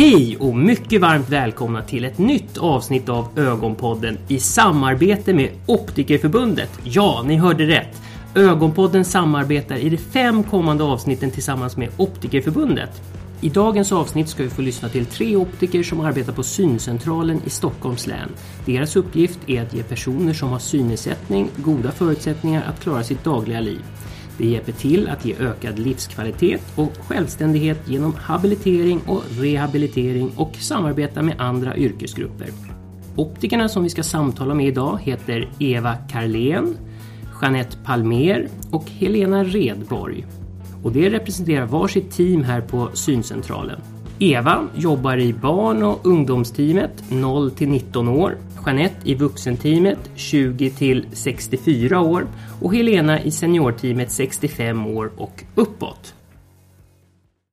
Hej och mycket varmt välkomna till ett nytt avsnitt av Ögonpodden i samarbete med Optikerförbundet. Ja, ni hörde rätt. Ögonpodden samarbetar i de fem kommande avsnitten tillsammans med Optikerförbundet. I dagens avsnitt ska vi få lyssna till tre optiker som arbetar på Syncentralen i Stockholms län. Deras uppgift är att ge personer som har synnedsättning goda förutsättningar att klara sitt dagliga liv. Det hjälper till att ge ökad livskvalitet och självständighet genom habilitering och rehabilitering och samarbeta med andra yrkesgrupper. Optikerna som vi ska samtala med idag heter Eva Karlén, Jeanette Palmer och Helena Redborg. Och det representerar varsitt team här på Syncentralen. Eva jobbar i barn och ungdomsteamet 0 till 19 år. Jeanette i vuxenteamet 20 till 64 år och Helena i seniorteamet 65 år och uppåt.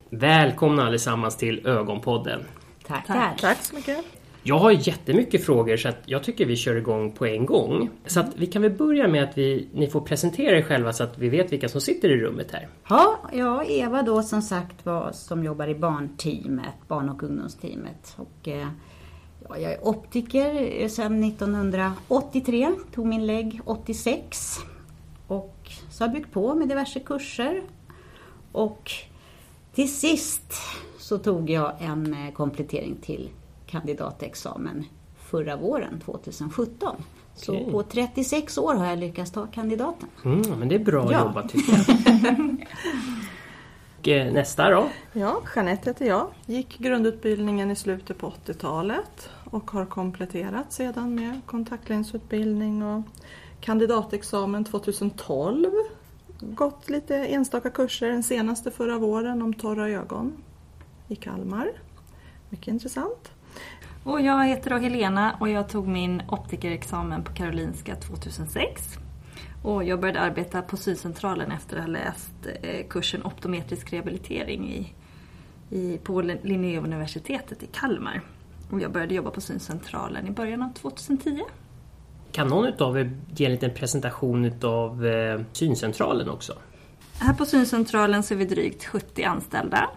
Välkomna allesammans till Ögonpodden. Tackar. Tack så mycket. Jag har jättemycket frågor så att jag tycker vi kör igång på en gång. Så att vi kan väl börja med att vi, ni får presentera er själva så att vi vet vilka som sitter i rummet här. Ja, ja, Eva då som sagt var som jobbar i barnteamet, barn och ungdomsteamet. Och, eh, ja, jag är optiker sedan 1983, tog min lägg 86. Och så har jag byggt på med diverse kurser. Och till sist så tog jag en eh, komplettering till kandidatexamen förra våren 2017. Så Okej. på 36 år har jag lyckats ta kandidaten. Mm, men det är bra Ja. jobbat tycker jag. och, eh, nästa då? Ja, Jeanette heter jag. Gick grundutbildningen i slutet på 80-talet och har kompletterat sedan med kontaktlinsutbildning och kandidatexamen 2012. Gått lite enstaka kurser, den senaste förra våren om torra ögon i Kalmar. Mycket intressant. Och jag heter då Helena och jag tog min optikerexamen på Karolinska 2006. Och jag började arbeta på Syncentralen efter att ha läst eh, kursen optometrisk rehabilitering i, i, på Linnéuniversitetet i Kalmar. Och jag började jobba på Syncentralen i början av 2010. Kan någon utav er ge en liten presentation utav eh, Syncentralen också? Här på Syncentralen så är vi drygt 70 anställda,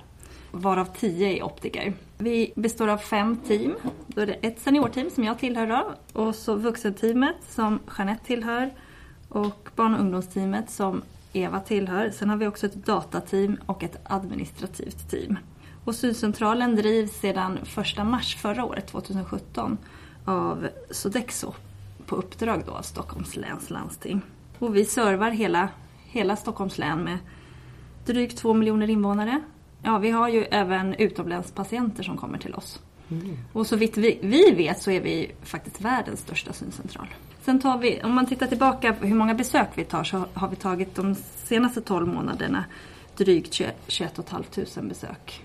varav 10 är optiker. Vi består av fem team. Då är det ett seniorteam som jag tillhör då, och så vuxenteamet som Jeanette tillhör och barn och ungdomsteamet som Eva tillhör. Sen har vi också ett datateam och ett administrativt team. Och Syncentralen drivs sedan 1 mars förra året, 2017, av Sodexo på uppdrag då av Stockholms läns landsting. Och vi servar hela, hela Stockholms län med drygt två miljoner invånare. Ja, vi har ju även utomlänspatienter som kommer till oss. Och så vitt vi, vi vet så är vi faktiskt världens största syncentral. Sen tar vi, om man tittar tillbaka på hur många besök vi tar så har vi tagit de senaste 12 månaderna drygt 21 500 besök.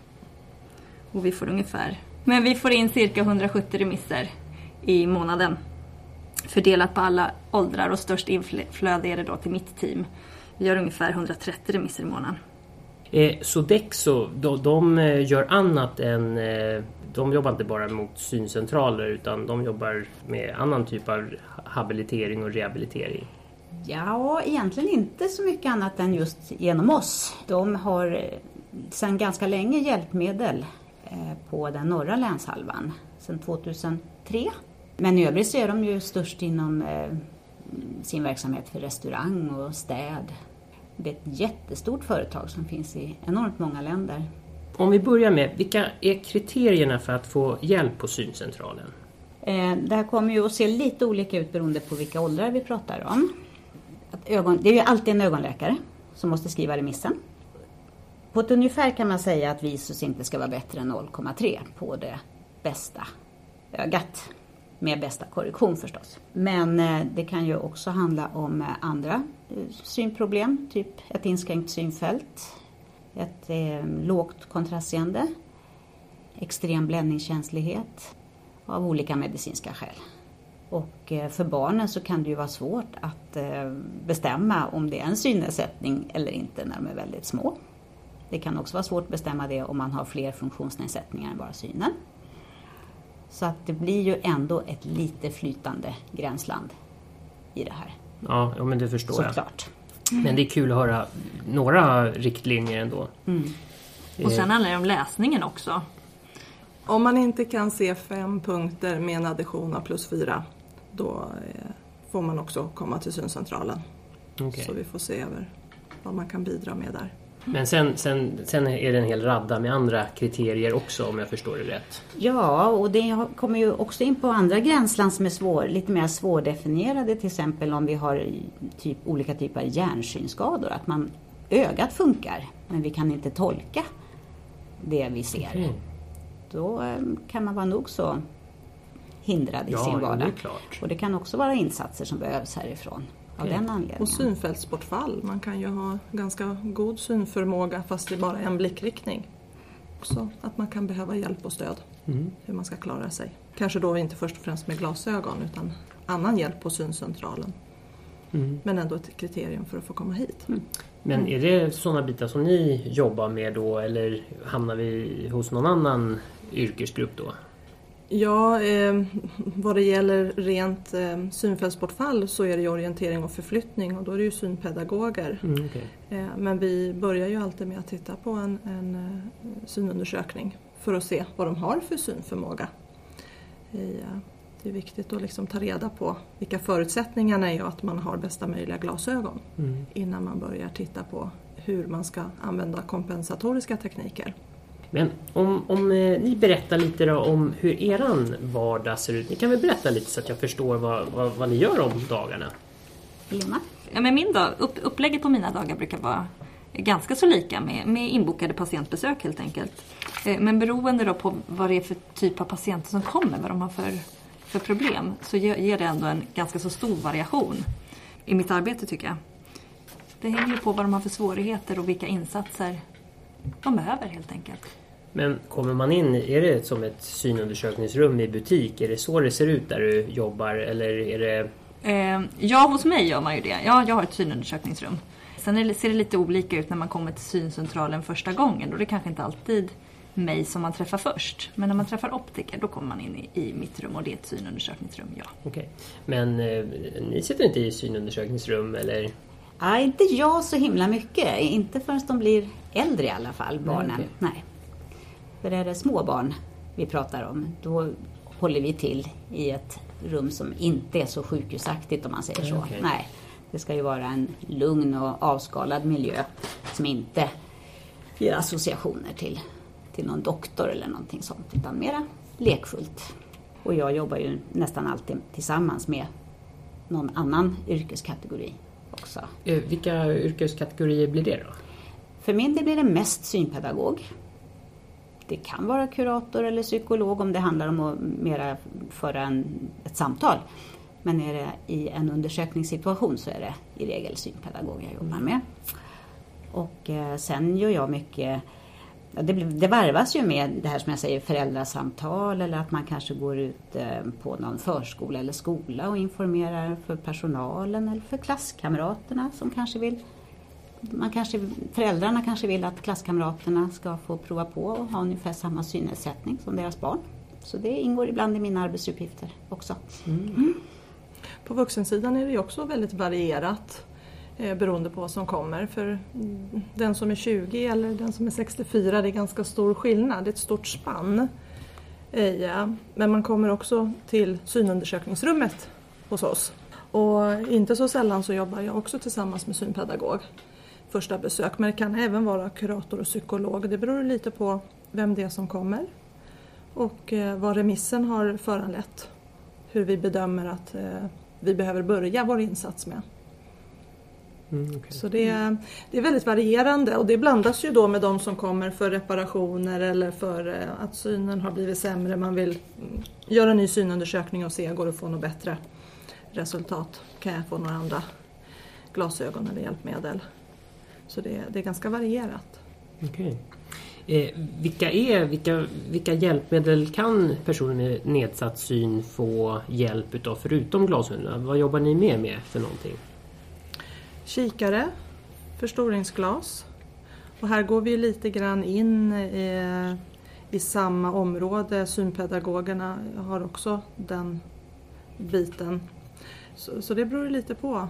Och vi får ungefär, men vi får in cirka 170 remisser i månaden. Fördelat på alla åldrar och störst inflöde är det då till mitt team. Vi har ungefär 130 remisser i månaden. Eh, Sodexo, de, de eh, gör annat än... Eh, de jobbar inte bara mot syncentraler utan de jobbar med annan typ av habilitering och rehabilitering. Ja, egentligen inte så mycket annat än just genom oss. De har eh, sedan ganska länge hjälpmedel på den norra länshalvan, sedan 2003. Men i övrigt så är de ju störst inom eh, sin verksamhet för restaurang och städ. Det är ett jättestort företag som finns i enormt många länder. Om vi börjar med, vilka är kriterierna för att få hjälp på syncentralen? Eh, Det här kommer ju att se lite olika ut beroende på vilka åldrar vi pratar om. Ögon, det är ju alltid en ögonläkare som måste skriva remissen. På ett ungefär kan man säga att visus inte ska vara bättre än 0,3 på det bästa ögat. Med bästa korrektion förstås. Men eh, det kan ju också handla om eh, andra eh, synproblem, typ ett inskränkt synfält, ett lågt kontrastseende, extrem bländningskänslighet av olika medicinska skäl. Och för barnen så kan det ju vara svårt att bestämma om det är en synnedsättning eller inte när de är väldigt små. Det kan också vara svårt att bestämma det om man har fler funktionsnedsättningar än bara synen. Så att det blir ju ändå ett lite flytande gränsland i det här, Ja, men det förstår jag. såklart. Men det är kul att höra några riktlinjer ändå. Och sen handlar det om läsningen också. Om man inte kan se fem punkter med en addition av plus fyra då eh, får man också komma till syncentralen. Okej. Så vi får se över vad man kan bidra med där. Men sen, sen, sen är det en hel radda med andra kriterier också om jag förstår det rätt. Ja, och det kommer ju också in på andra gränsland som är svår, lite mer svårdefinierade. Till exempel om vi har typ, olika typer av hjärnsynskador. Att man, ögat funkar, men vi kan inte tolka det vi ser. Okej. Då eh, kan man vara nog så hindrad i Ja, sin jo, det är vardag. klart. Och det kan också vara insatser som behövs härifrån av den anledningen. Och synfältsbortfall, man kan ju ha ganska god synförmåga fast det är bara en blickriktning. Så att man kan behöva hjälp och stöd Mm. hur man ska klara sig. Kanske då inte först och främst med glasögon utan annan hjälp på syncentralen. Mm. Men ändå ett kriterium för att få komma hit. Men är det sådana bitar som ni jobbar med då eller hamnar vi hos någon annan yrkesgrupp då? Ja, eh, vad det gäller rent eh, synfältsbortfall så är det ju orientering och förflyttning och då är det ju synpedagoger. Mm, okej. Eh, men vi börjar ju alltid med att titta på en, en eh, synundersökning för att se vad de har för synförmåga. Eh, det är viktigt att liksom ta reda på vilka förutsättningarna är och att man har bästa möjliga glasögon Mm. innan man börjar titta på hur man ska använda kompensatoriska tekniker. Men om, om eh, ni berättar lite då om hur eran vardag ser ut. Ni kan väl berätta lite så att jag förstår vad, vad, vad ni gör om dagarna? Lena? Ja, men min dag, upp, upplägget på mina dagar brukar vara ganska så lika med, med inbokade patientbesök helt enkelt. Eh, Men beroende då på vad det är för typ av patienter som kommer, vad de har för, för problem, så ger, ger det ändå en ganska så stor variation i mitt arbete tycker jag. Det hänger ju på vad de har för svårigheter och vilka insatser de behöver helt enkelt. Men kommer man in, är det som ett synundersökningsrum i butik? Är det så det ser ut där du jobbar? Eller är det... Eh, ja, hos mig gör man ju det. Ja, jag har ett synundersökningsrum. Sen det, ser det lite olika ut när man kommer till syncentralen första gången. Då är det kanske inte alltid mig som man träffar först. Men när man träffar optiker då kommer man in i, i mitt rum och det är ett synundersökningsrum, ja. Okej. Men eh, ni sitter inte i synundersökningsrum eller? Ja, inte jag så himla mycket. Inte förrän de blir äldre i alla fall, barnen. okej. Nej. För är det små barn vi pratar om, då håller vi till i ett rum som inte är så sjukhusaktigt om man säger så. okej. Nej, det ska ju vara en lugn och avskalad miljö som inte ger associationer till, till någon doktor eller någonting sånt, utan mera lekfullt. Och jag jobbar ju nästan alltid tillsammans med någon annan yrkeskategori också. Eh, vilka yrkeskategorier blir det då? För min del blir det mest synpedagog. Det kan vara kurator eller psykolog om det handlar om att mera föra en, ett samtal. Men är det i en undersökningssituation så är det i regel synpedagog jag jobbar med. Och eh, sen gör jag mycket det, blir- det varvas ju med det här som jag säger föräldrasamtal eller att man kanske går ut eh, på någon förskola eller skola och informerar för personalen eller för klasskamraterna som kanske vill man kanske, föräldrarna kanske vill att klasskamraterna ska få prova på och ha ungefär samma synnedsättning som deras barn. Så det ingår ibland i mina arbetsuppgifter också. På vuxensidan är det ju också väldigt varierat Eh, beroende på vad som kommer. För den som är 20 eller den som är 64, det är ganska stor skillnad, det är ett stort spann. Eh, ja. Men man kommer också till synundersökningsrummet hos oss. Och inte så sällan så jobbar jag också tillsammans med synpedagog första besök. Men det kan även vara kurator och psykolog. Det beror lite på vem det är som kommer och eh, vad remissen har föranlett. Hur vi bedömer att vi behöver börja vår insats med. Mm, okej. Så det, är- det är väldigt varierande och det blandas ju då med de som kommer för reparationer eller för eh, att synen har blivit sämre. Man vill göra en ny synundersökning och se, går det att få något bättre resultat? Kan jag få några andra glasögon eller hjälpmedel? Så det, det är ganska varierat. Okej. Eh, vilka, är, vilka, vilka hjälpmedel kan personer med nedsatt syn få hjälp utav förutom glasögonen? Vad jobbar ni med, med för någonting? Kikare, förstoringsglas. Och här går vi lite grann in i, i samma område. Synpedagogerna har också den biten. Så, så det beror lite på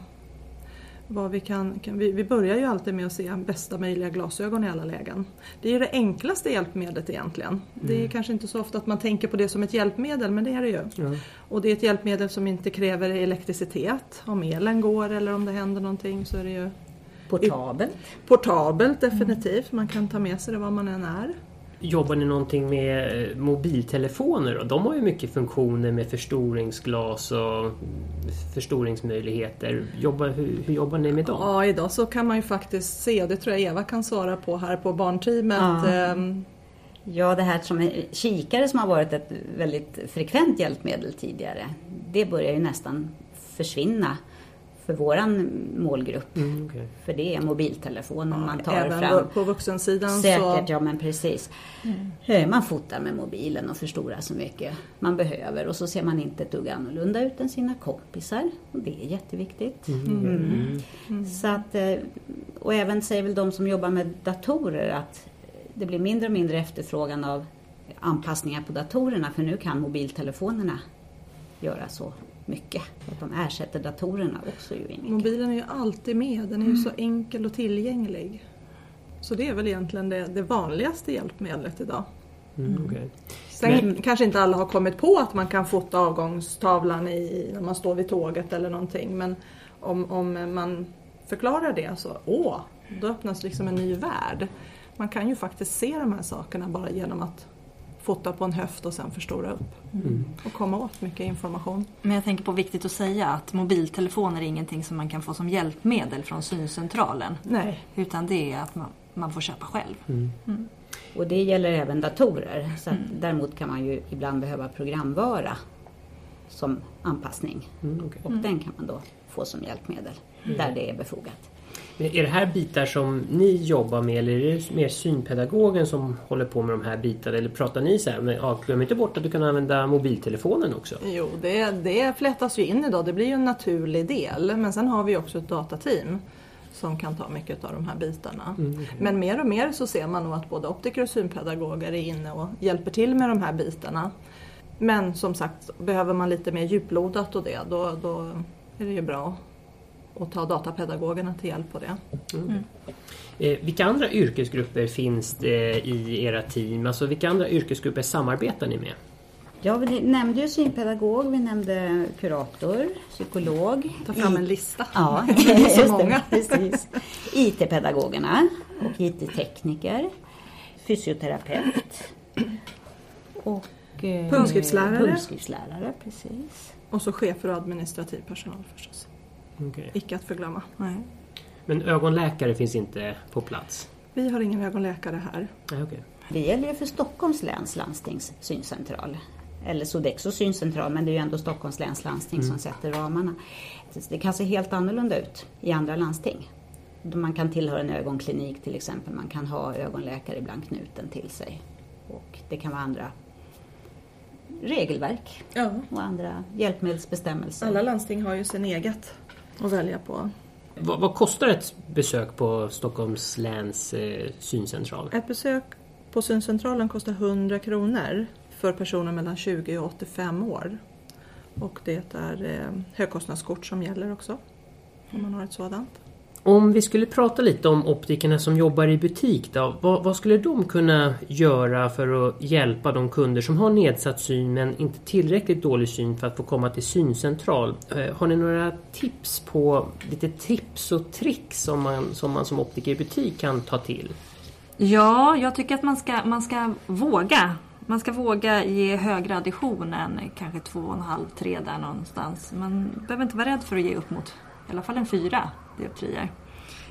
vad vi kan, kan vi, vi börjar ju alltid med att se bästa möjliga glasögon i alla lägen. Det är det enklaste hjälpmedlet egentligen. Det är kanske inte så ofta att man tänker på det som ett hjälpmedel men det är det ju. Ja. Och det är ett hjälpmedel som inte kräver elektricitet. Om elen går eller om det händer någonting så är det ju Portabelt. portabelt definitivt. Man kan ta med sig det var man än är. Jobbar ni någonting med eh, mobiltelefoner? då? De har ju mycket funktioner med förstoringsglas och förstoringsmöjligheter. Jobbar, hur, hur jobbar ni med dem? Ja, idag så kan man ju faktiskt se, och det tror jag Eva kan svara på här på barnteamet. Ja. ehm, Ja, det här som är kikare som har varit ett väldigt frekvent hjälpmedel tidigare. Det börjar ju nästan försvinna för våran målgrupp. Mm, okej. För det är mobiltelefonen man tar Även fram. på vuxensidan Säkert, så... ja men precis. Eh, Man fotar med mobilen och förstorar så mycket man behöver och så ser man inte ett dugg annorlunda ut än sina kompisar. Och det är jätteviktigt. Mm. Så att, eh, och även säger väl de som jobbar med datorer att det blir mindre och mindre efterfrågan av anpassningar på datorerna för nu kan mobiltelefonerna göra så mycket. Att de ersätter datorerna också ju. Mobilen är ju alltid med, den är ju så enkel och tillgänglig. Så det är väl egentligen det, det vanligaste hjälpmedlet idag. Mm, okej. Sen kanske inte alla har kommit på att man kan fota avgångstavlan i, när man står vid tåget eller någonting. Men om, om man förklarar det så, åh, då öppnas liksom en ny värld. Man kan ju faktiskt se de här sakerna bara genom att fota på en höft och sen förstora upp. Och komma åt mycket information. Men jag tänker på viktigt att säga att mobiltelefoner är ingenting som man kan få som hjälpmedel från syncentralen. Nej, Utan det är att man, man får köpa själv. Och det gäller även datorer. Så att däremot kan man ju ibland behöva programvara som anpassning. Mm, okej. Och den kan man då få som hjälpmedel där det är befogat. Men Är det här bitar som ni jobbar med eller är det mer synpedagogen som håller på med de här bitarna? Eller pratar ni så här, men ja, glöm inte bort att du kan använda mobiltelefonen också? Jo, det, det flätas ju in idag. Det blir ju en naturlig del. Men sen har vi också ett datateam som kan ta mycket av de här bitarna. Men mer och mer så ser man nog att både optiker och synpedagoger är inne och hjälper till med de här bitarna. Men som sagt, behöver man lite mer djuplodat och det, då, då är det ju bra att ta datapedagogerna till hjälp på det. Eh, vilka andra yrkesgrupper finns det i era team? Alltså vilka andra yrkesgrupper samarbetar ni med? Ja, vi nämnde ju synpedagog, vi nämnde kurator, psykolog. Ta fram en I- lista. Ja, Det är så många. precis. IT-pedagogerna och IT-tekniker. Fysioterapeut. Och eh, Punktskriftslärare. Punktskriftslärare, precis. Och så chefer och administrativ personal förstås. Okej. Icke att förglömma. Nej. Men ögonläkare finns inte på plats? Vi har ingen ögonläkare här. Nej, okej. Det gäller ju för Stockholms läns landstings syncentral. Eller Sodexos syncentral, men det är ju ändå Stockholms läns landsting som sätter ramarna. Det kan se helt annorlunda ut i andra landsting. Man kan tillhöra en ögonklinik till exempel, man kan ha ögonläkare ibland knuten till sig. Och det kan vara andra regelverk Ja. och andra hjälpmedelsbestämmelser. Alla landsting har ju sin eget att välja på. Vad, vad kostar ett besök på Stockholms läns eh, syncentral? Ett besök på syncentralen kostar 100 kronor för personer mellan 20 och 85 år. Och det är eh, högkostnadskort som gäller också. Om man har ett sådant. Om vi skulle prata lite om optikerna som jobbar i butik då, vad, vad skulle de kunna göra för att hjälpa de kunder som har nedsatt syn men inte tillräckligt dålig syn för att få komma till syncentral? Eh, har ni några tips på lite tips och tricks som man som, man som optiker i butik kan ta till? Ja, jag tycker att man ska, man ska våga. Man ska våga ge högre addition än kanske 2,5-3 där någonstans. Man behöver inte vara rädd för att ge upp mot i alla fall en fyra dioptrier.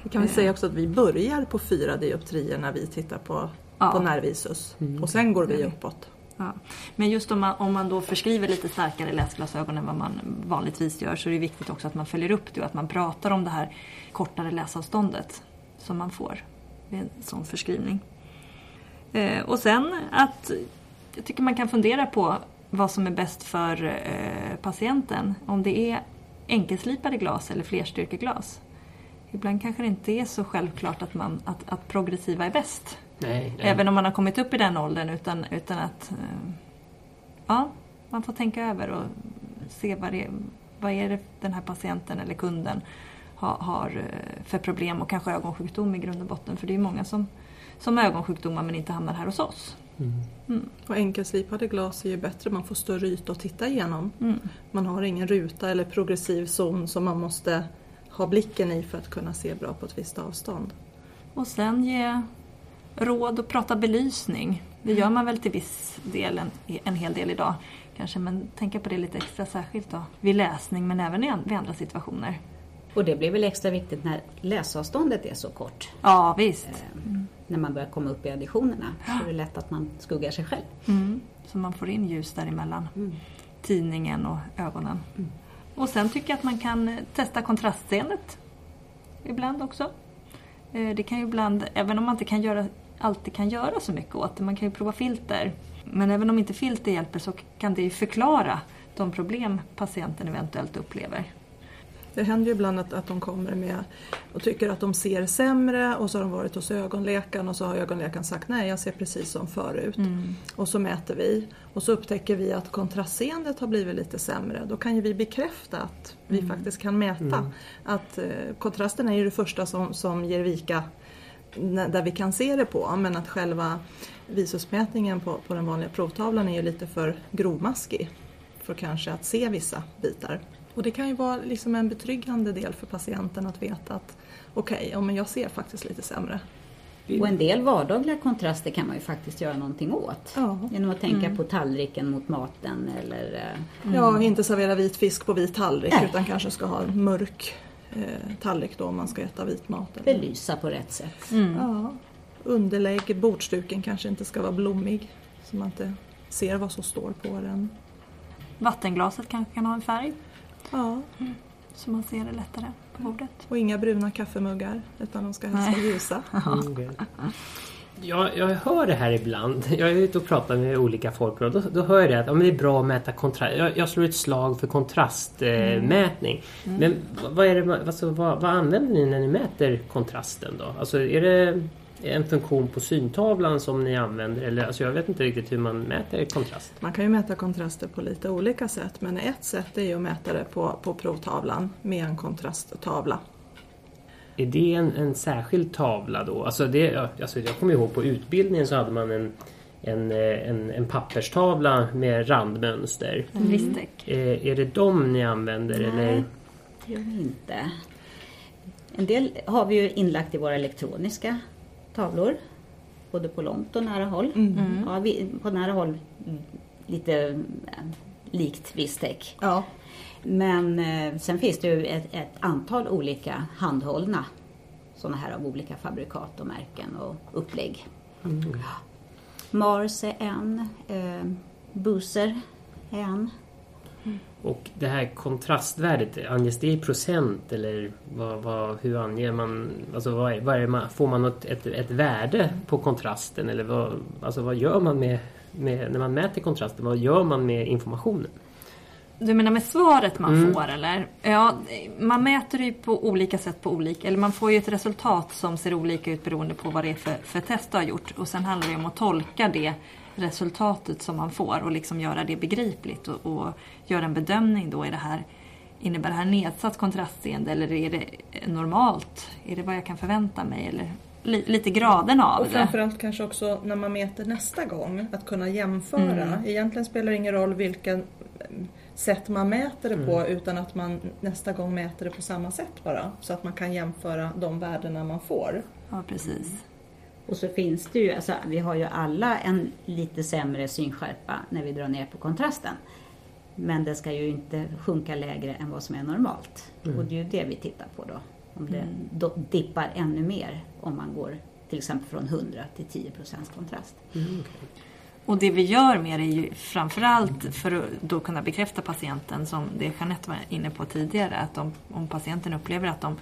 Vi kan väl säga också att vi börjar på fyra dioptrier när vi tittar på, Ja. på närvisus. Och sen går vi uppåt. Ja. Men just om man, om man då förskriver lite starkare läsglasögon än vad man vanligtvis gör så är det viktigt också att man följer upp det och att man pratar om det här kortare läsavståndet som man får vid en sån förskrivning. Eh, och sen att jag tycker man kan fundera på vad som är bäst för eh, patienten. Om det är enkelslipade glas eller flerstyrkeglas. Ibland kanske det inte är så självklart att, man, att, att progressiva är bäst. Nej, nej. Även om man har kommit upp i den åldern utan, utan att... eh, Ja, man får tänka över och se vad, det, vad är det den här patienten eller kunden har, har eh, för problem och kanske ögonsjukdom i grund och botten. För det är många som, som har ögonsjukdomar men inte hamnar här hos oss. Mm. Och enkelslipade glas är ju bättre, man får större yta att titta igenom. Mm. Man har ingen ruta eller progressiv zon som man måste ha blicken i för att kunna se bra på ett visst avstånd. Och sen ge råd och prata belysning. Det gör man väl till viss del, en, en hel del idag kanske, men tänka på det lite extra särskilt då vid läsning men även vid andra situationer. Och det blir väl extra viktigt när läsavståndet är så kort. Ja, visst. Eh, När man börjar komma upp i additionerna så är det lätt att man skuggar sig själv. Mm. Så man får in ljus däremellan. Mm. Tidningen och ögonen. Och sen tycker jag att man kan testa kontrastseendet. Ibland också. Eh, det kan ju ibland, även om man inte kan göra, alltid kan göra så mycket åt det, man kan ju prova filter. Men även om inte filter hjälper så kan det ju förklara de problem patienten eventuellt upplever. Det händer ju ibland att, att de kommer med och tycker att de ser sämre och så har de varit hos ögonläkaren och så har ögonläkaren sagt nej jag ser precis som förut. Och så mäter vi och så upptäcker vi att kontrastseendet har blivit lite sämre. Då kan ju vi bekräfta att vi faktiskt kan mäta att eh, kontrasten är ju det första som, som ger vika där vi kan se det på men att själva visusmätningen på, på den vanliga provtavlan är ju lite för grovmaskig för kanske att se vissa bitar. Och det kan ju vara liksom en betryggande del för patienten att veta att okej, men jag ser faktiskt lite sämre. Och en del vardagliga kontraster kan man ju faktiskt göra någonting åt. Ja. Genom att tänka på tallriken mot maten eller eh, Ja, inte servera vit fisk på vit tallrik Nej. utan kanske ska ha mörk eh, tallrik då om man ska äta vit mat. eller- belysa på rätt sätt. Ja. Underlägg, bordsduken kanske inte ska vara blommig så man inte ser vad som står på den. Vattenglaset kanske kan ha en färg Ja. så man ser det lättare på bordet. Och inga bruna kaffemuggar utan de ska helst vara ljusa. Mm, okej. Jag, jag hör det här ibland. Jag är ute och pratar med olika folk och då, då hör jag det att ja, men det är bra att mäta kontrast. Jag, jag slår ett slag för kontrastmätning. Eh, mätning. Men vad, är det, alltså, vad, vad använder ni när ni mäter kontrasten då? Alltså är det en funktion på syntavlan som ni använder? Eller, alltså, jag vet inte riktigt hur man mäter kontrast. Man kan ju mäta kontraster på lite olika sätt men ett sätt är ju att mäta det på, på provtavlan med en kontrasttavla. Är det en, en särskild tavla då? Alltså det, alltså jag kommer ihåg på utbildningen så hade man en, en, eh, en, en papperstavla med randmönster. En Ristek. Eh, är det de ni använder Nej. eller? Det gör vi inte. En del har vi ju inlagt i våra elektroniska tavlor. Både på långt och nära håll. Ja, vi, på nära håll mm, lite likt Vistec. Ja, Men eh, sen finns det ju ett, ett antal olika handhållna sådana här av olika fabrikat och märken och upplägg. Mars är en, eh, Boozer är en. Och det här kontrastvärdet, anges det i procent eller vad, vad, hur anger man? Alltså vad är, vad är man, får man något, ett, ett värde på kontrasten eller vad, alltså vad gör man med, med, när man mäter kontrasten? Vad gör man med informationen? Du menar med svaret man Mm. får eller? Ja, man mäter ju på olika sätt på olika, eller man får ju ett resultat som ser olika ut beroende på vad det är för, för test du har gjort. Och sen handlar det om att tolka det resultatet som man får och liksom göra det begripligt och, och göra en bedömning då. Är det här, innebär det här nedsatt kontrastseende eller är det normalt? Är det vad jag kan förvänta mig? Eller li, lite graden av och det. framförallt kanske också när man mäter nästa gång att kunna jämföra. Egentligen spelar det ingen roll vilken eh, sätt man mäter det på utan att man nästa gång mäter det på samma sätt bara. Så att man kan jämföra de värdena man får. Ja, precis. Och så finns det ju, alltså, vi har ju alla en lite sämre synskärpa när vi drar ner på kontrasten. Men det ska ju inte sjunka lägre än vad som är normalt. Och det är ju det vi tittar på då. Om det då dippar ännu mer om man går till exempel från 100 till 10 procents kontrast. Och det vi gör med det är ju framförallt för att då kunna bekräfta patienten som det Jeanette var inne på tidigare att om, om patienten upplever att de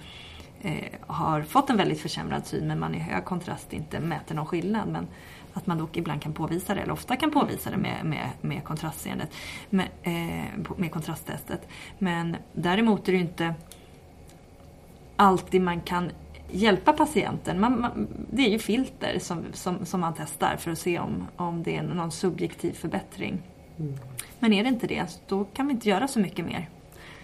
eh, har fått en väldigt försämrad syn men man i hög kontrast inte mäter någon skillnad men att man dock ibland kan påvisa det, eller ofta kan påvisa det med, med, med kontrastseendet, med, eh, med kontrasttestet. Men däremot är det ju inte alltid man kan hjälpa patienten. Man, man, det är ju filter som, som, som man testar för att se om, om det är någon subjektiv förbättring. Men är det inte det, då kan vi inte göra så mycket mer.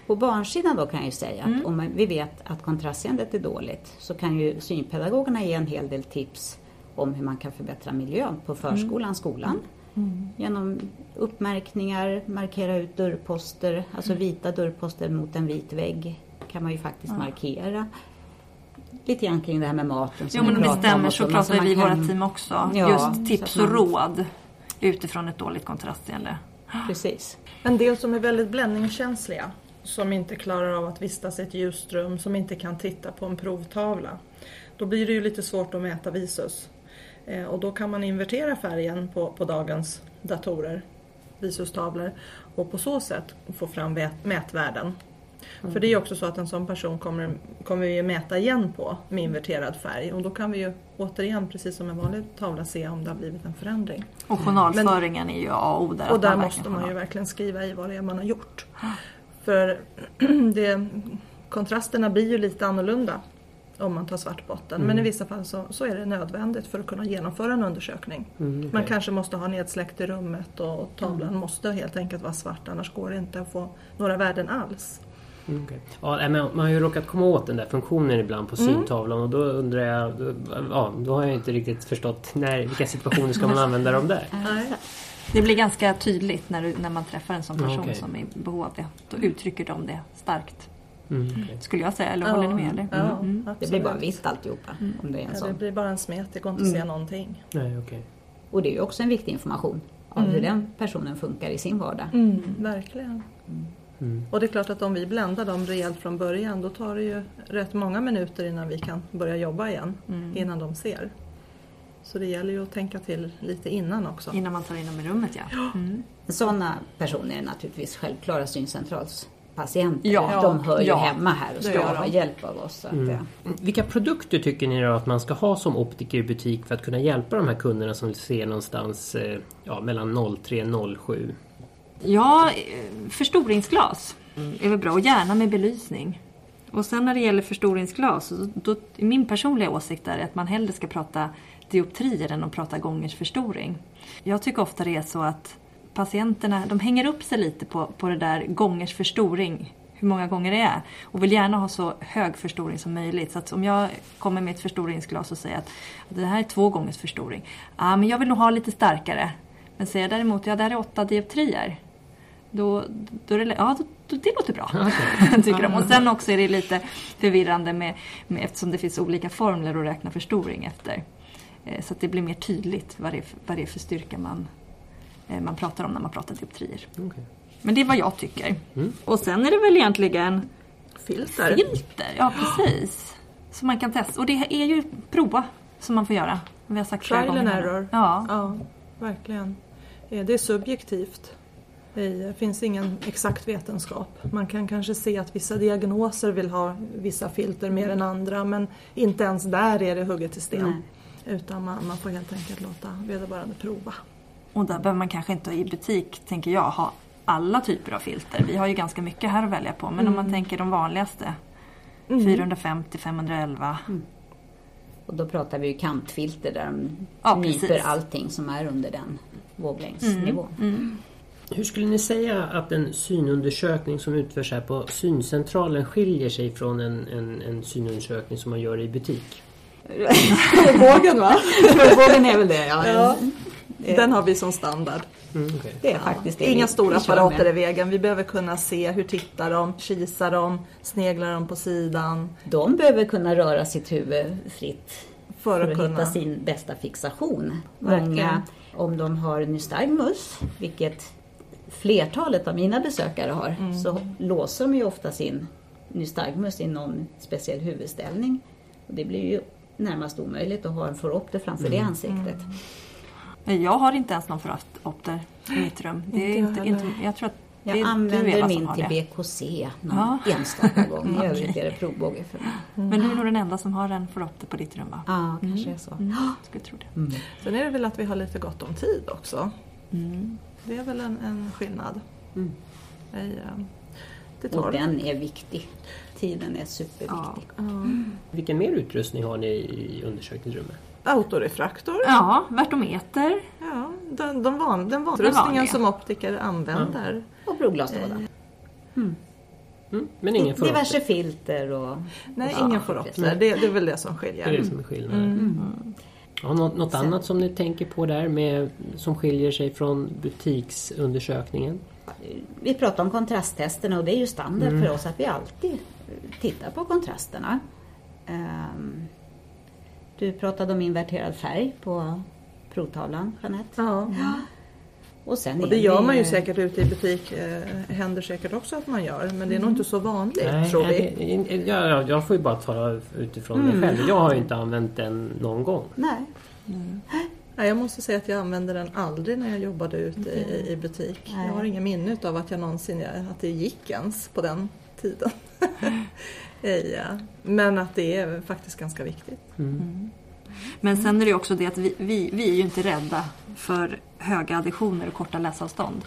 På barnsidan då kan jag ju säga att om man- vi vet att kontrastseendet är dåligt så kan ju synpedagogerna ge en hel del tips om hur man kan förbättra miljön på förskolan, skolan. Genom uppmärkningar, markera ut dörrposter, alltså vita dörrposter mot en vit vägg kan man ju faktiskt markera. Lite grann kring det här med maten som Jo men det stämmer så pratar man vi i kan- våra team också. Ja, Just tips så och man- råd utifrån ett dåligt kontrastseende. Precis. En del som är väldigt bländningskänsliga, som inte klarar av att vistas i ett ljust rum, som inte kan titta på en provtavla. Då blir det ju lite svårt att mäta visus. Eh, och då kan man invertera färgen på, på dagens datorer, visustavlor, och på så sätt få fram vät- mätvärden. För det är ju också så att en sån person kommer, kommer vi mäta igen på med inverterad färg och då kan vi ju återigen, precis som en vanlig tavla, se om det har blivit en förändring. Och journalföringen är ju A och O där. Och där måste man ju verkligen skriva i vad det är man har gjort. För det, kontrasterna blir ju lite annorlunda om man tar svart botten. Men i vissa fall så, så är det nödvändigt för att kunna genomföra en undersökning. Mm, Man okej. kanske måste ha nedsläckt i rummet och tavlan måste helt enkelt vara svart annars går det inte att få några värden alls. Mm, okej. Ja, man har ju råkat komma åt den där funktionen ibland på syntavlan och då undrar jag, då- ja, då har jag inte riktigt förstått när, vilka situationer ska man använda dem där? Det blir ganska tydligt när, du, när man träffar en sån Ja, person okej. som är i behov av det. Då uttrycker de det starkt. Mm, okej. Skulle jag säga, eller håller ni med? Eller? Ja, Mm. Det absolut. blir bara vitt alltihopa om det är en Ja, det sån. blir bara en smet, det går inte att se någonting. Nej, okej. Och det är ju också en viktig information om hur den personen funkar i sin vardag. Verkligen. Mm. Och det är klart att om vi bländar dem rejält från början då tar det ju rätt många minuter innan vi kan börja jobba igen. Innan de ser. Så det gäller ju att tänka till lite innan också. Innan man tar in dem i rummet ja. Mm. Sådana personer är naturligtvis självklara syncentralspatienter. Ja, de hör ju ja, hemma här och ska ha hjälp av oss. Så att, Mm. ja. Vilka produkter tycker ni då att man ska ha som optiker i butik för att kunna hjälpa de här kunderna som ser någonstans eh, ja, mellan 03 och 07? Ja, eh, förstoringsglas är väl bra och gärna med belysning. Och sen när det gäller förstoringsglas, då, min personliga åsikt är att man hellre ska prata dioptrier än att prata gångers förstoring. Jag tycker ofta det är så att patienterna de hänger upp sig lite på, på det där gångers förstoring, hur många gånger det är. Och vill gärna ha så hög förstoring som möjligt. Så att om jag kommer med ett förstoringsglas och säger att det här är två gångers förstoring. Ja, men jag vill nog ha lite starkare. Men säger jag däremot, ja det här är åtta dioptrier. Då, då är det, ja, då, då, det låter bra. tycker de. Och sen också är det lite förvirrande med, med, eftersom det finns olika formler att räkna förstoring efter. Eh, Så att det blir mer tydligt vad det är för, vad det är för styrka man, eh, man pratar om när man pratar dioptrier. Okej. Men det är vad jag tycker. Mm. Och sen är det väl egentligen Filter. filter. Ja, precis. Som man kan testa. Och det är ju prova som man får göra. Vi har sagt Trial and error. Ja. Ja, verkligen. Eh, Det är subjektivt. Det finns ingen exakt vetenskap. Man kan kanske se att vissa diagnoser vill ha vissa filter mer än andra men inte ens där är det hugget i sten. Utan man, man får helt enkelt låta vederbörande prova. Och där behöver man kanske inte i butik, tänker jag, ha alla typer av filter. Vi har ju ganska mycket här att välja på. Men om man tänker de vanligaste. 450, 511. Och då pratar vi ju kantfilter där de Ja, nyper precis. allting som är under den våglängdsnivån. Hur skulle ni säga att en synundersökning som utförs här på syncentralen skiljer sig från en, en, en synundersökning som man gör i butik? Vågen va? Vågen är väl det, ja. Ja. Den har vi som standard. Mm, okej. Det är faktiskt det Inga stora apparater med. i vägen. Vi behöver kunna se hur tittar de, kisar de, sneglar de på sidan. De behöver kunna röra sitt huvud fritt För för att att kunna- hitta sin bästa fixation. Många, om de har nystagmus, vilket flertalet av mina besökare har, Mm. så låser de ju ofta sin nystagmus i någon speciell huvudställning. Och det blir ju närmast omöjligt att ha en foropter framför Mm. det ansiktet. Jag har inte ens någon föropter i mitt rum. Det är Inte inte, jag tror att det Jag du använder min till det. BKC någon Ja. enstaka gång. I övrigt är det provbåge för mig. Men du är nog den enda som har en föropter på ditt rum va? Ja, kanske är så. Mm, skulle tro det. Sen är det väl att vi har lite gott om tid också. Mm. Det är väl en, en skillnad. Mm. I, eh, det Och tar den är viktig. Tiden är superviktig. Ja. Vilken mer utrustning har ni i undersökningsrummet? Autorefraktor. Ja, vertometer. Ja, den, de van, den vanliga som optiker använder. Och provglaslåda. Mm. Men ingen får Diverse filter och... Nej, Ja, ingen får precis. opter. Det, det är väl det som Det är det skiljer. som är skillnaden. Ja, något något annat som ni tänker på där med, som skiljer sig från butiksundersökningen? Vi pratar om kontrasttesterna och det är ju standard för oss att vi alltid tittar på kontrasterna. Ehm, Du pratade om inverterad färg på provtavlan, Jeanette. Ja. Och, sen Och är det gör vi- man ju säkert ute i butik. Eh, händer säkert också att man gör. Men det är nog inte så vanligt tror vi. nej, det- ja, ja, jag får ju bara tala utifrån mig själv. Jag har ju inte använt den någon gång. Nej, Nej, jag måste säga att jag använde den aldrig när jag jobbade ute i, i butik. Nej. Jag har inga minne av att jag någonsin att det gick ens på den tiden. ja. Men att det är faktiskt ganska viktigt. Men sen är det också det att vi, vi, vi är ju inte rädda för höga additioner och korta läsavstånd.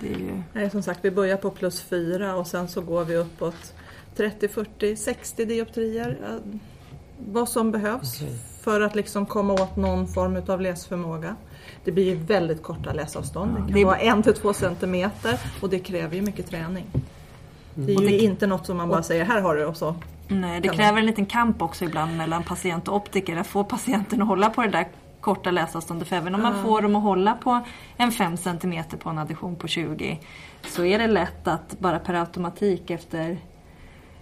Det är ju... Nej, som sagt, vi börjar på plus fyra och sen så går vi uppåt 30, 40, 60 dioptrier. eh, Vad som behövs Okej. för att liksom komma åt någon form av läsförmåga. Det blir ju väldigt korta läsavstånd. Det kan Det- vara en till två centimeter och det kräver ju mycket träning. Det är ju det- inte något som man bara säger här har du och så. Nej, det kräver en liten kamp också ibland mellan patient och optiker. Att få patienten att hålla på det där korta läsavståndet. För även om man får dem att hålla på en 5 cm på en addition på 20 så är det lätt att bara per automatik efter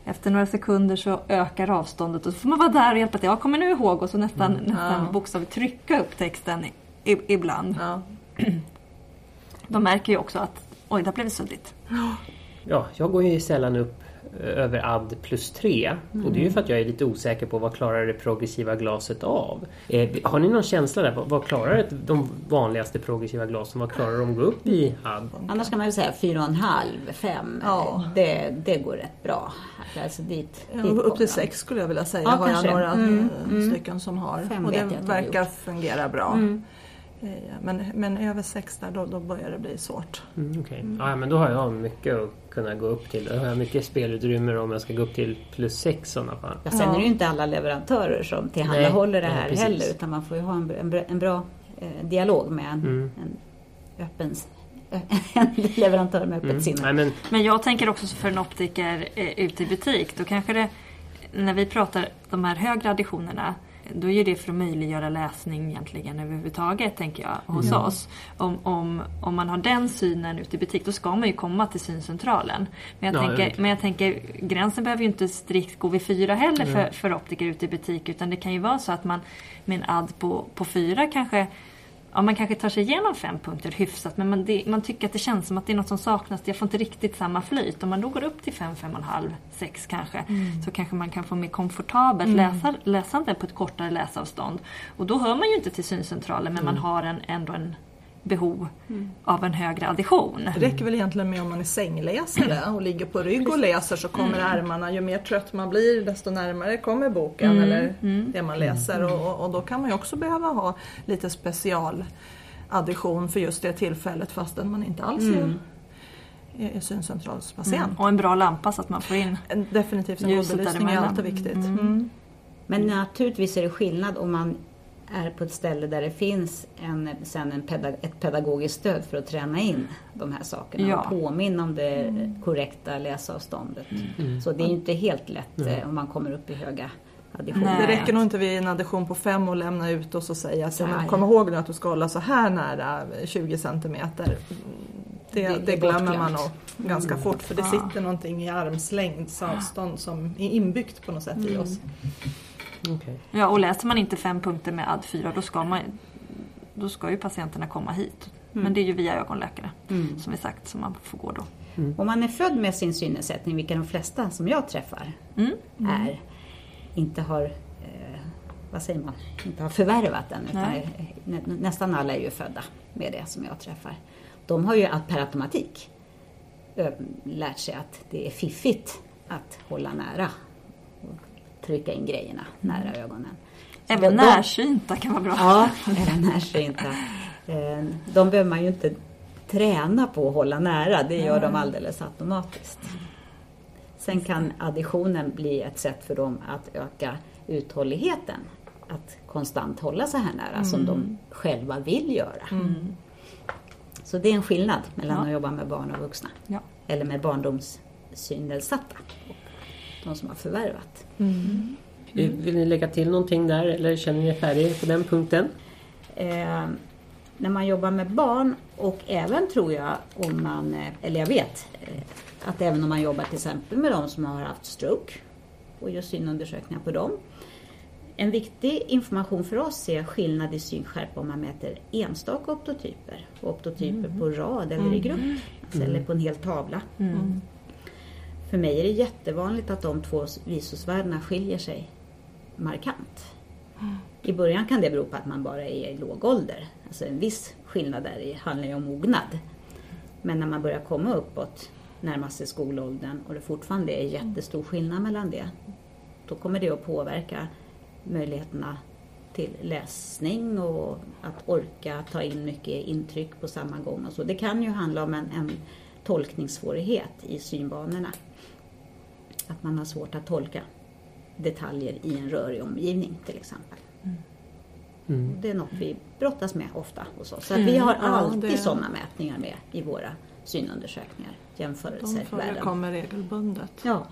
efter några sekunder så ökar avståndet och så får man vara där och hjälpa till. Ja, kommer nu ihåg och så nästan, nästan Ja. bokstavligt trycka upp texten i, ibland. Ja. De märker ju också att oj, det har blivit suddigt. Ja, jag går ju sällan upp eh, över add plus 3 och det är ju för att jag är lite osäker på vad klarar det progressiva glaset av. Eh, har ni någon känsla där? Vad, vad klarar ett, de vanligaste progressiva glasen? Vad klarar de att gå upp i add? annars kan man ju säga 4,5, 5. Ja. Det, det går rätt bra. Alltså dit, Ja, dit upp till de. sex skulle jag vilja säga Ja, har jag kanske. några Mm, mm. stycken som har. Fem och det jag verkar fungera bra. Mm. Men, men över sex där då, då börjar det bli svårt. Mm, okej. Ja, men då har jag mycket att kunna gå upp till. Då har jag mycket spelutrymme om jag ska gå upp till plus 6 i sådana fall. Ja, sen Ja. är det ju inte alla leverantörer som tillhandahåller det Nej, här nej, precis. heller utan man får ju ha en, en, bra- en bra eh, dialog med en, Mm. en öppen en leverantör med öppet Mm. sinne. Nej, men, Men jag tänker också för en optiker eh, ute i butik, då kanske det, när vi pratar de här högre additionerna, då är det för att möjliggöra läsning egentligen överhuvudtaget, tänker jag, hos oss. Om, om, om man har den synen ute i butik, då ska man ju komma till syncentralen. Men jag, Ja, tänker, men jag tänker, gränsen behöver ju inte strikt gå vid fyra heller för, för optiker ute i butik, utan det kan ju vara så att man med en add på, på fyra kanske Ja, man kanske tar sig igenom fem punkter hyfsat men man, det, man tycker att det känns som att det är något som saknas. Jag får inte riktigt samma flyt. Om man då går upp till fem, fem och en halv, sex kanske så kanske man kan få mer komfortabelt läsa, läsande på ett kortare läsavstånd. Och då hör man ju inte till syncentralen men man har en, ändå en behov av en högre addition. Det räcker väl egentligen med om man är sängläsare och ligger på rygg och läser så kommer ärmarna, ju mer trött man blir desto närmare kommer boken eller det man läser. Och, och- och då kan man ju också behöva ha lite specialaddition för just det tillfället fastän man inte alls är, är syncentralspatient. Och en bra lampa så att man får in Definitivt en god belysning är alltid viktigt. Mm. Men naturligtvis är det skillnad om man är på ett ställe där det finns en, sen en pedag, ett pedagogiskt stöd för att träna in de här sakerna Ja. och påminna om det korrekta läsavståndet. Så det är ju inte helt lätt eh, om man kommer upp i höga additioner. Det räcker nog inte vid en addition på fem och lämna ut och så säga att kom ihåg nu att du ska hålla så här nära 20 centimeter. Det, Det- det, glömmer man nog ganska fort för det sitter någonting i armslängds avstånd som är inbyggt på något sätt i oss. Okej. Ja, och läser man inte fem punkter med add 4 då ska, man, då ska ju patienterna komma hit. Men det är ju via ögonläkare Mm. som vi sagt som man får gå då. Om man är född med sin synnedsättning, vilka de flesta som jag träffar Mm. är, inte har, eh, vad säger man, inte har förvärvat den. Utan nästan alla är ju födda med det som jag träffar. De har ju att per automatik ö, lärt sig att det är fiffigt att hålla nära trycka in grejerna nära ögonen. Så Även de- närsynta kan vara bra. Ja, även närsynta. Eh, De behöver man ju inte träna på att hålla nära, det gör de alldeles automatiskt. Sen kan additionen bli ett sätt för dem att öka uthålligheten. Att konstant hålla så här nära som de själva vill göra. Så det är en skillnad mellan Ja. att jobba med barn och vuxna. Ja. Eller med barndoms synnedsatta. Och de som har förvärvat. Vill ni lägga till någonting där eller känner ni er färdiga på den punkten? Eh, när man jobbar med barn och även tror jag om man, eh, eller jag vet, eh, att även om man jobbar till exempel med de som har haft stroke och gör synundersökningar på dem. En viktig information för oss är skillnad i synskärpa om man mäter enstaka optotyper och optotyper på rad eller i grupp, alltså, eller på en hel tavla. För mig är det jättevanligt att de två visusvärdena skiljer sig markant. I början kan det bero på att man bara är i låg ålder. Alltså en viss skillnad där handlar ju om mognad. Men när man börjar komma uppåt, närmar sig skolåldern och det fortfarande är jättestor skillnad mellan det. Då kommer det att påverka möjligheterna till läsning och att orka ta in mycket intryck på samma gång. Och så. Det kan ju handla om en, en tolkningssvårighet i synbanorna. Att man har svårt att tolka detaljer i en rörig omgivning till exempel. Mm. Det är något vi brottas med ofta hos oss. Så vi har ja, alltid det- sådana mätningar med i våra synundersökningar. De Jämförelser värden. förekommer regelbundet. Ja,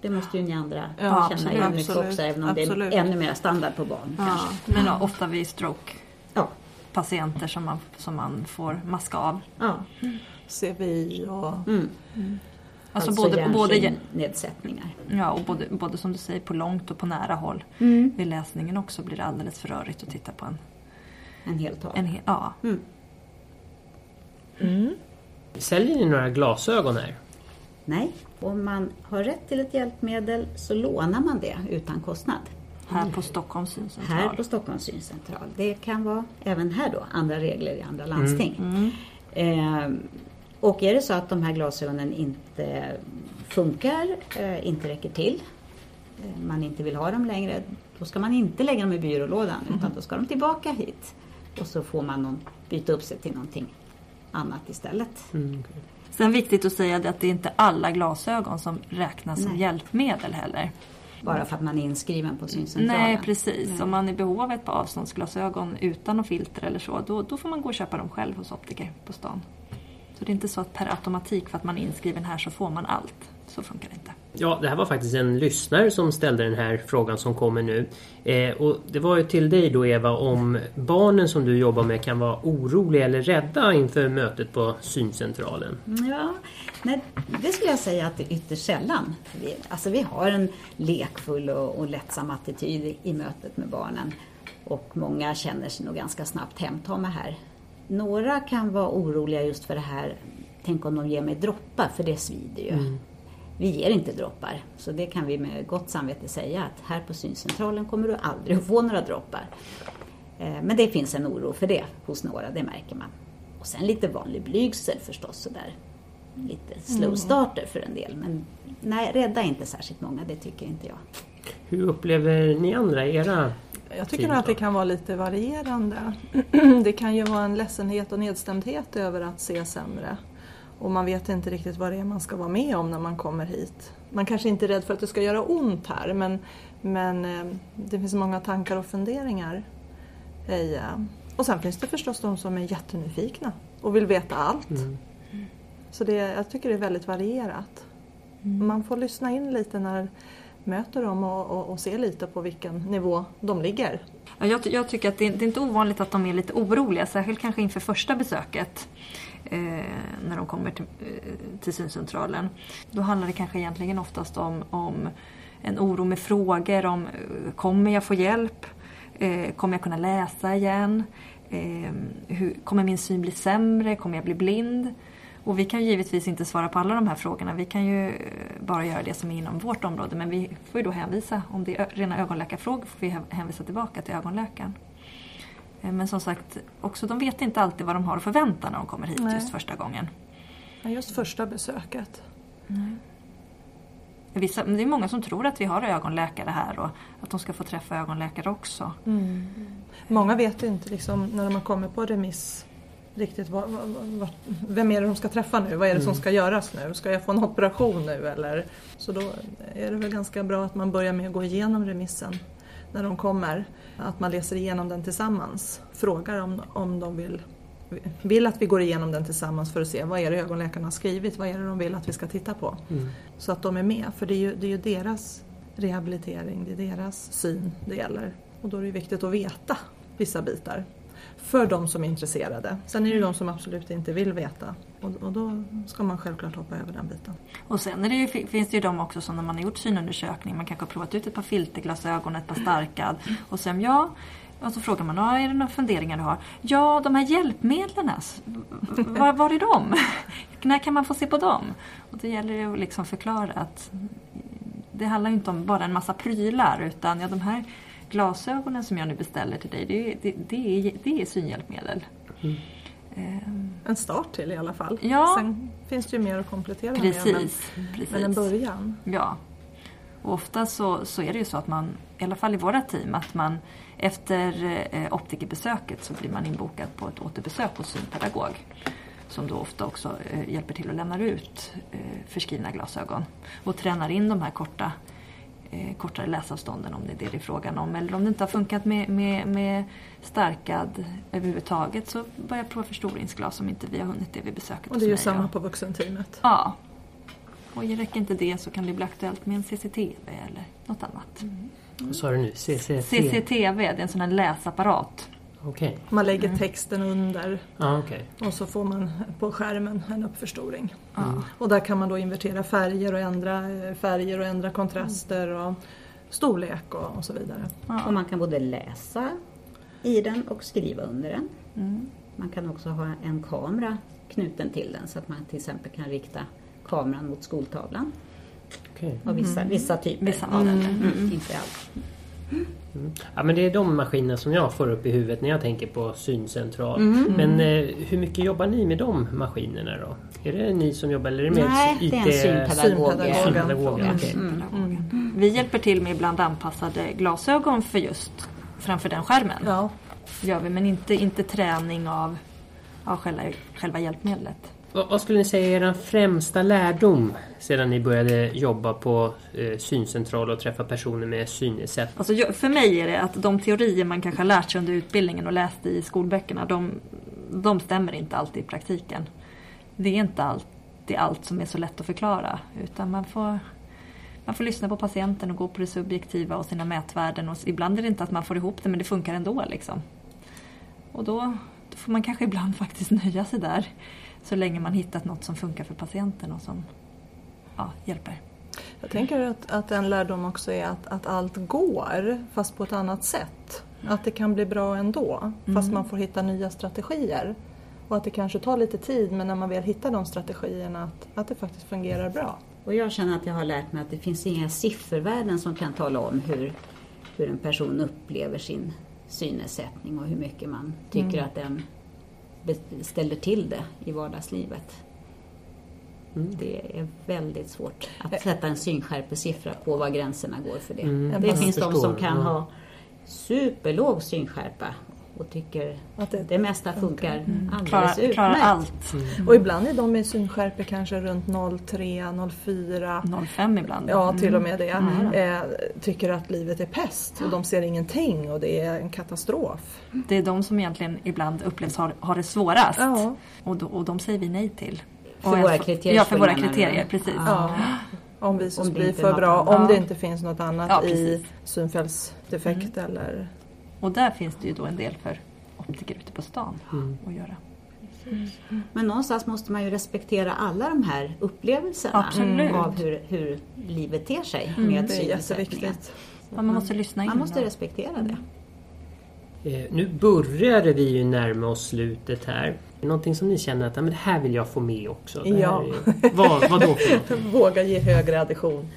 det måste ju ni andra Ja, känna igen mycket också även om absolut. det är ännu mer standard på barn Ja, kanske. men ofta vid stroke-patienter Ja, som man, som man får maska av. ja. CVI och Mm. Alltså, Alltså, både, både, nedsättningar. ja, och både, både som du säger på långt och på nära håll. Mm. Vid läsningen också blir det alldeles för rörigt att titta på en. En hel tavla. en he- ja. Mm. Säljer ni några glasögon här? Nej, om man har rätt till ett hjälpmedel så lånar man det utan kostnad. Här på Stockholms syncentral. Här på Stockholms syncentral. Det kan vara även här då andra regler i andra landsting. Mm. Eh, och är det så att de här glasögonen inte funkar, eh, inte räcker till, eh, man inte vill ha dem längre, då ska man inte lägga dem i byrålådan utan då ska de tillbaka hit. Och så får man någon, byta upp sig till någonting annat istället. Mm. Sen viktigt att säga det att det är inte alla glasögon som räknas som Nej. hjälpmedel heller. Bara för att man är inskriven på syncentralen. Nej precis, Nej. om man är i behov av ett par avståndsglasögon utan något filter eller så, då, då får man gå och köpa dem själv hos optiker på stan. Så det är inte så att per automatik för att man är inskriven här så får man allt. Så funkar det inte. Ja, det här var faktiskt en lyssnare som ställde den här frågan som kommer nu. Eh, och det var ju till dig då Eva om barnen som du jobbar med kan vara oroliga eller rädda inför mötet på syncentralen. Ja, nej, det skulle jag säga att det är ytterst sällan. Vi, alltså vi har en lekfull och, och lättsam attityd i, i mötet med barnen. Och många känner sig nog ganska snabbt hemtama här. Några kan vara oroliga just för det här, tänk om de ger mig droppar, för det svider ju. Vi ger inte droppar, så det kan vi med gott samvete säga att här på syncentralen kommer du aldrig att få några droppar. Eh, Men det finns en oro för det hos några, det märker man. Och sen lite vanlig blygsel förstås sådär. Lite slow starter för en del. Men nej, rädda inte särskilt många, det tycker inte jag. Hur upplever ni andra era Jag tycker nog att det kan vara lite varierande. Det kan ju vara en ledsenhet och nedstämdhet över att se sämre. Och man vet inte riktigt vad det är man ska vara med om när man kommer hit. Man kanske inte är rädd för att det ska göra ont här men, men eh, det finns många tankar och funderingar. eh, Och sen finns det förstås de som är jättenyfikna och vill veta allt. Mm. Så det, jag tycker det är väldigt varierat. Man får lyssna in lite när möter dem och, och, och ser lite på vilken nivå de ligger. Jag, jag tycker att det, det är inte ovanligt att de är lite oroliga, särskilt kanske inför första besöket. Eh, när de kommer till, eh, till syncentralen. Då handlar det kanske egentligen oftast om, om en oro med frågor om eh, kommer jag få hjälp? Eh, kommer jag kunna läsa igen? Eh, hur, kommer min syn bli sämre? Kommer jag bli blind? Och vi kan givetvis inte svara på alla de här frågorna. Vi kan ju eh, bara göra det som är inom vårt område. Men vi får ju då hänvisa, om det är rena ögonläkarfrågor, får vi hä- hänvisa tillbaka till ögonläkaren. Eh, Men som sagt, också de vet inte alltid vad de har att förvänta när de kommer hit Nej. just första gången. Ja, Just första besöket. Vissa, men det är många som tror att vi har ögonläkare här och att de ska få träffa ögonläkare också. Många vet inte liksom, när de kommer på remiss riktigt vad, vad, vem är det de ska träffa nu? Vad är det som ska göras nu? Ska jag få en operation nu eller? Så då är det väl ganska bra att man börjar med att gå igenom remissen när de kommer. Att man läser igenom den tillsammans. Frågar om, om de vill vill att vi går igenom den tillsammans för att se vad är det ögonläkarna har skrivit, vad är det de vill att vi ska titta på. Mm. Så att de är med, för det är ju, det är ju deras rehabilitering, det är deras syn det gäller. Och då är det viktigt att veta vissa bitar. För de som är intresserade. Sen är det ju de som absolut inte vill veta. Och, och då ska man självklart hoppa över den biten. Och sen är det ju, finns det ju de också som när man har gjort synundersökning, man kanske har provat ut ett par filterglasögon, ett par starkad och sen ja, och så frågar man, ah, är det några funderingar du har? Ja, de här hjälpmedlen, alltså. var, var är de? När kan man få se på dem? Och det gäller det att liksom förklara att det handlar inte om bara en massa prylar utan ja, de här glasögonen som jag nu beställer till dig, det, det, det, är, det är synhjälpmedel. Mm. En start till i alla fall. Ja. Sen finns det ju mer att komplettera med. precis, Men, precis. men en början. Ja. Och ofta så, så är det ju så att man, i alla fall i våra team, att man efter eh, optikerbesöket så blir man inbokad på ett återbesök hos synpedagog. Som då ofta också eh, hjälper till att lämna ut eh, förskrivna glasögon. Och tränar in de här korta, eh, kortare läsavstånden om det är det det är frågan om. Eller om det inte har funkat med, med, med starkad överhuvudtaget så börja prova förstoringsglas om inte vi har hunnit det vid besöket Och det är ju samma på vuxenteamet. Ja. Och räcker inte det så kan det bli aktuellt med en CCTV eller något annat. Vad sa du nu? CCT? CCTV, det är en sån här läsapparat. Okej. Man lägger texten under Ja, okej. och så får man på skärmen en uppförstoring. Ja. Och där kan man då invertera färger och ändra eh, färger och ändra kontraster och storlek och, och så vidare. Och man kan både läsa i den och skriva under den. Mm. Man kan också ha en kamera knuten till den så att man till exempel kan rikta kameran mot skoltavlan. okej. Av vissa, vissa typer. Vissa modeller. Mm, inte allt. Ja, men det är de maskinerna som jag får upp i huvudet när jag tänker på syncentral. Mm. Men eh, hur mycket jobbar ni med de maskinerna då? Är det ni som jobbar eller är det mer Nej, det är en IT synpedagog. synpedagog. synpedagoger? Mm. Okej. Pedagogen. Vi hjälper till med ibland anpassade glasögon för just framför den skärmen. Ja. Gör vi, men inte, inte träning av, av själva, själva hjälpmedlet. Vad, vad skulle ni säga är er främsta lärdom sedan ni började jobba på eh, syncentral och träffa personer med synnedsättning? Alltså, jag- för mig är det att de teorier man kanske har lärt sig under utbildningen och läst i skolböckerna, de, de stämmer inte alltid i praktiken. Det är inte alltid allt som är så lätt att förklara, utan man får, man får lyssna på patienten och gå på det subjektiva och sina mätvärden. Och ibland är det inte att man får ihop det, men det funkar ändå. Liksom. Och då, då får man kanske ibland faktiskt nöja sig där, så länge man hittat något som funkar för patienten och som ja, hjälper. Jag tänker att, att en lärdom också är att, att allt går fast på ett annat sätt. Att det kan bli bra ändå fast man får hitta nya strategier. Och att det kanske tar lite tid men när man väl hittar de strategierna att, att det faktiskt fungerar bra. Och jag känner att jag har lärt mig att det finns inga siffervärden som kan tala om hur, hur en person upplever sin synnedsättning och hur mycket man tycker att den ställer till det i vardagslivet. Det är väldigt svårt att sätta en synskärpesiffra på var gränserna går för det. Mm, det finns de som kan ha superlåg synskärpa och tycker Att det- det mesta funkar alldeles Klarar, utmärkt. klarar allt. Och ibland är de med synskärpor kanske runt 03, 04 05 ibland. Ja, till och med det. Eh, tycker att livet är pest och de ser ingenting och det är en katastrof. Det är de som egentligen ibland upplevs ha, ha det svårast. Ja. Och, då, och de säger vi nej till. För Och våra kriterier Ja, för våra kriterier, precis. Ja. Om det blir för bra, om Ja. det inte finns något annat Ja, i synfältsdefekt eller... Och där finns det ju då en del för optiker ute på stan att göra. Men någonstans måste man ju respektera alla de här upplevelserna Absolut. av hur, hur livet ter sig med Det är synnedsättningen. jätteviktigt. Man måste lyssna in. Man måste respektera det. Eh, nu började vi ju närma oss slutet här. Någonting som ni känner att ja, men det här vill jag få med också? Det Ja. Är, vad, vad då? Våga ge högre addition.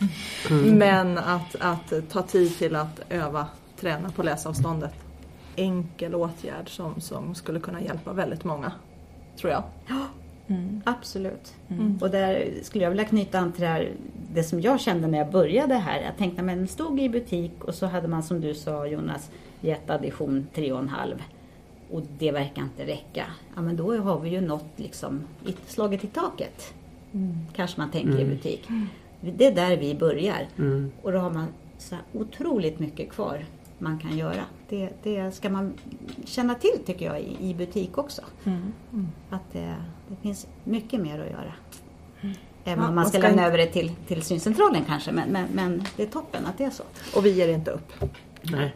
Men att, att ta tid till att öva, träna på läsavståndet. Enkel åtgärd som, som skulle kunna hjälpa väldigt många. Tror jag. Mm. Absolut. Mm. Och där skulle jag vilja knyta an till det, här, det som jag kände när jag började här. Jag tänkte, men stod i butik och så hade man som du sa Jonas, gett addition 3,5 och det verkar inte räcka. Ja men då har vi ju nått liksom, i- slagit i taket. Kanske man tänker i butik. Det är där vi börjar. Mm. Och då har man så otroligt mycket kvar man kan göra. det, det ska man känna till tycker jag i, i butik också. Mm. Att det, det finns mycket mer att göra. Även Ja, om man man ska ska lämna inte- över det till, till syncentralen kanske. Men, men, men det är toppen att det är så. Och vi ger inte upp. Nej.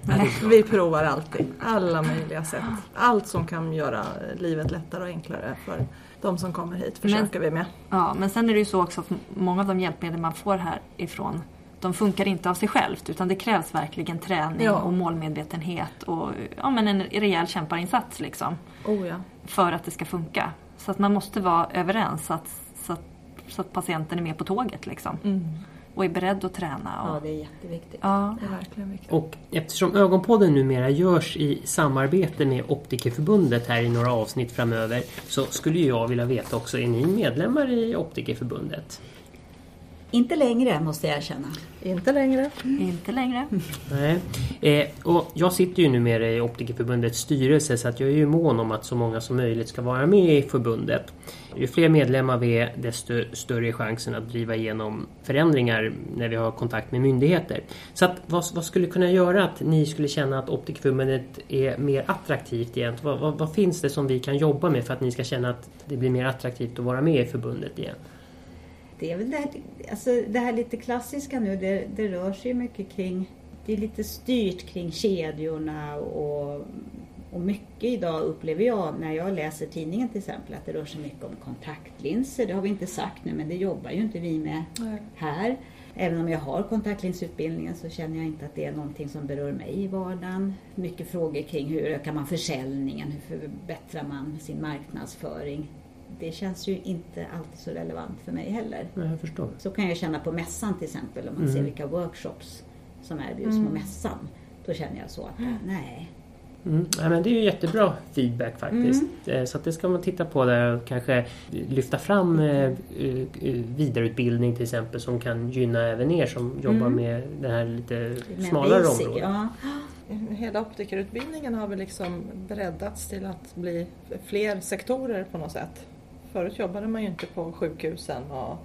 Vi provar alltid, alla möjliga sätt. Allt som kan göra livet lättare och enklare för de som kommer hit försöker vi med. Ja, men sen är det ju så också att många av de hjälpmedel man får härifrån de funkar inte av sig självt utan det krävs verkligen träning Ja. och målmedvetenhet och ja, men en rejäl kämparinsats liksom, Oh ja. för att det ska funka. Så att man måste vara överens så att, så att, så att patienten är med på tåget liksom, Mm. och är beredd att träna. Ja, Och, det är jätteviktigt. ja, Det är verkligen viktigt. Och eftersom Ögonpodden numera görs i samarbete med Optikerförbundet här i några avsnitt framöver så skulle ju jag vilja veta också, är ni medlemmar i Optikerförbundet? Inte längre måste jag erkänna. Inte längre. Inte längre. Nej. Eh, och jag sitter ju numera i Optikerförbundets styrelse så att jag är ju mån om att så många som möjligt ska vara med i förbundet. Ju fler medlemmar vi är desto större är chansen att driva igenom förändringar när vi har kontakt med myndigheter. Så att, vad, vad skulle kunna göra att ni skulle känna att Optikerförbundet är mer attraktivt igen? Vad, vad, vad finns det som vi kan jobba med för att ni ska känna att det blir mer attraktivt att vara med i förbundet igen? Det är väl det här, alltså det här lite klassiska nu, det, det rör sig mycket kring, det är lite styrt kring kedjorna och, och mycket idag upplever jag när jag läser tidningen till exempel att det rör sig mycket om kontaktlinser. Det har vi inte sagt nu men det jobbar ju inte vi med här. Även om jag har kontaktlinsutbildningen så känner jag inte att det är någonting som berör mig i vardagen. Mycket frågor kring hur ökar man försäljningen, hur förbättrar man sin marknadsföring. Det känns ju inte alltid så relevant för mig heller. Ja, Jag förstår. Så kan jag känna på mässan till exempel om man Mm. ser vilka workshops som erbjuds på mässan. Då känner jag så att nej, Mm. Ja, men det är ju jättebra feedback faktiskt. Eh, Så att det ska man titta på där och kanske lyfta fram eh, eh, vidareutbildning till exempel som kan gynna även er som jobbar med det här lite smalare basic. området. Ja. Hela optikerutbildningen har väl liksom breddats till att bli fler sektorer på något sätt. Förut jobbade man ju inte på sjukhusen och,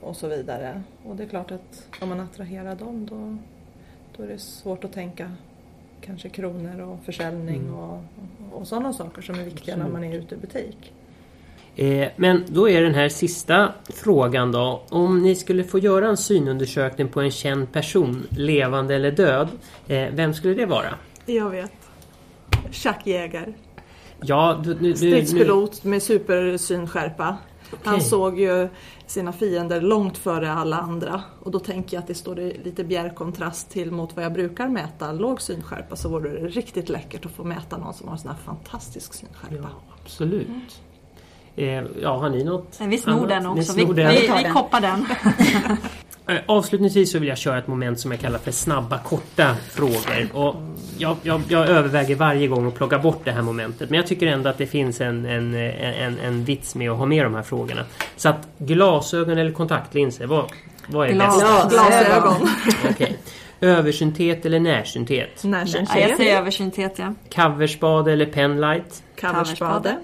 och så vidare. Och det är klart att om man attraherar dem då, då är det svårt att tänka kanske kronor och försäljning Mm. och, och sådana saker som är viktiga när Absolut. man är ute i butik. Eh, Men då är den här sista frågan då. Om ni skulle få göra en synundersökning på en känd person, levande eller död, eh, vem skulle det vara? Jag vet. Chuck Jäger. Ja, du, du, du, nu, Stridspilot med supersynskärpa. Han Okej. såg ju sina fiender långt före alla andra. Och då tänker jag att det står i lite bjärt kontrast till mot vad jag brukar mäta. Låg synskärpa så vore det riktigt läckert att få mäta någon som har en sån här fantastisk synskärpa. ja, absolut. Eh, ja, har ni något? Vi snor annat? den också. Vi, vi, vi koppar den. Eh, Avslutningsvis så vill jag köra ett moment som jag kallar för snabba korta frågor. Och jag, jag, jag överväger varje gång att plocka bort det här momentet. Men jag tycker ändå att det finns en, en, en, en vits med att ha med de här frågorna. Så att glasögon eller kontaktlinser, vad, vad är Glas- bäst? Glasögon. Okej. Översynthet eller närsynthet? Ja, jag säger översynthet ja. Coverspade eller penlight? Coverspade.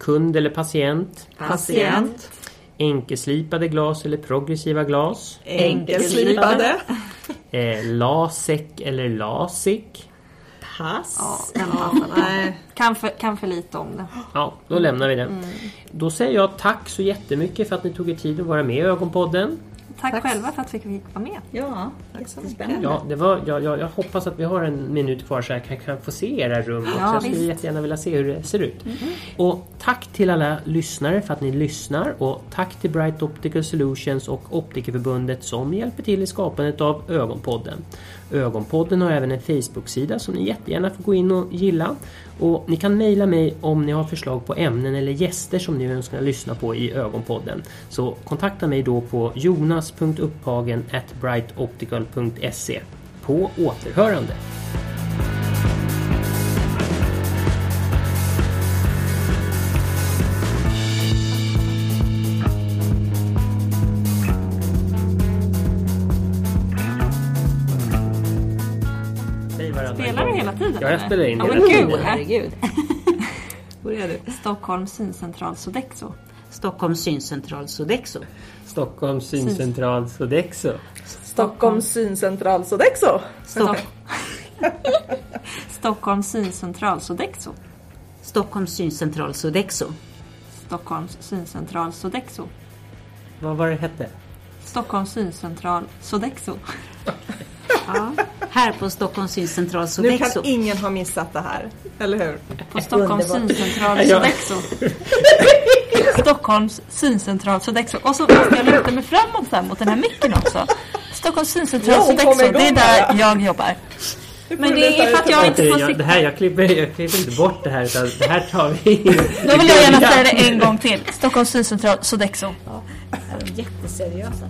Kund eller patient? Patient. Enkelslipade glas eller progressiva glas? Enkelslipade. Eh, LASEK eller LASIK? Pass. ja den Ja, nej. kan, för, kan för lite om det. Ja, då lämnar vi det. Då säger jag tack så jättemycket för att ni tog er tid att vara med i Ögonpodden. Tack, Tack. själva för att vi fick vara med. Ja, Tack så jättespännande. Ja, det var, jag, jag, jag hoppas att vi har en minut kvar så jag kan, kan få se era rum också. Ja, jag skulle visst. jättegärna vilja se hur det ser ut. Och tack till alla lyssnare för att ni lyssnar och tack till Bright Optical Solutions och Optikerförbundet som hjälper till i skapandet av Ögonpodden. Ögonpodden har även en Facebook-sida som ni jättegärna får gå in och gilla. Och ni kan mejla mig om ni har förslag på ämnen eller gäster som ni önskar lyssna på i Ögonpodden. Så kontakta mig då på jonas.upphagen brightoptical.se. På återhörande! Jag eller? spelar in ja, hela men tiden. kul. Herregud. Börjar du? Stockholms syncentral Sodexo. Stockholms syncentral Sodexo. Stockholms syncentral Sodexo. Stockholms syncentral Sodexo. Stock- Stockholms syncentral Sodexo. Stockholms syncentral Sodexo. Stockholms syncentral Sodexo. Vad var det hette? Stockholms syncentral Sodexo. Ja. Här på Stockholms syncentral Nu Sodexo. kan ingen ha missat det här, eller hur? På Stockholms syncentral Ja. Sodexo. Stockholms syncentral Sodexo. Och så måste jag luta mig framåt så här mot den här micken också. Stockholms syncentral Ja, Sodexo, det är där jag jobbar. Nu Men det är för att jag inte får jag, det sitta. här, jag klipper, jag klipper inte bort det här utan det här tar vi in. Då vill jag gärna säga det en gång till. Stockholms syncentral Sodexo. Är de jätteseriösa?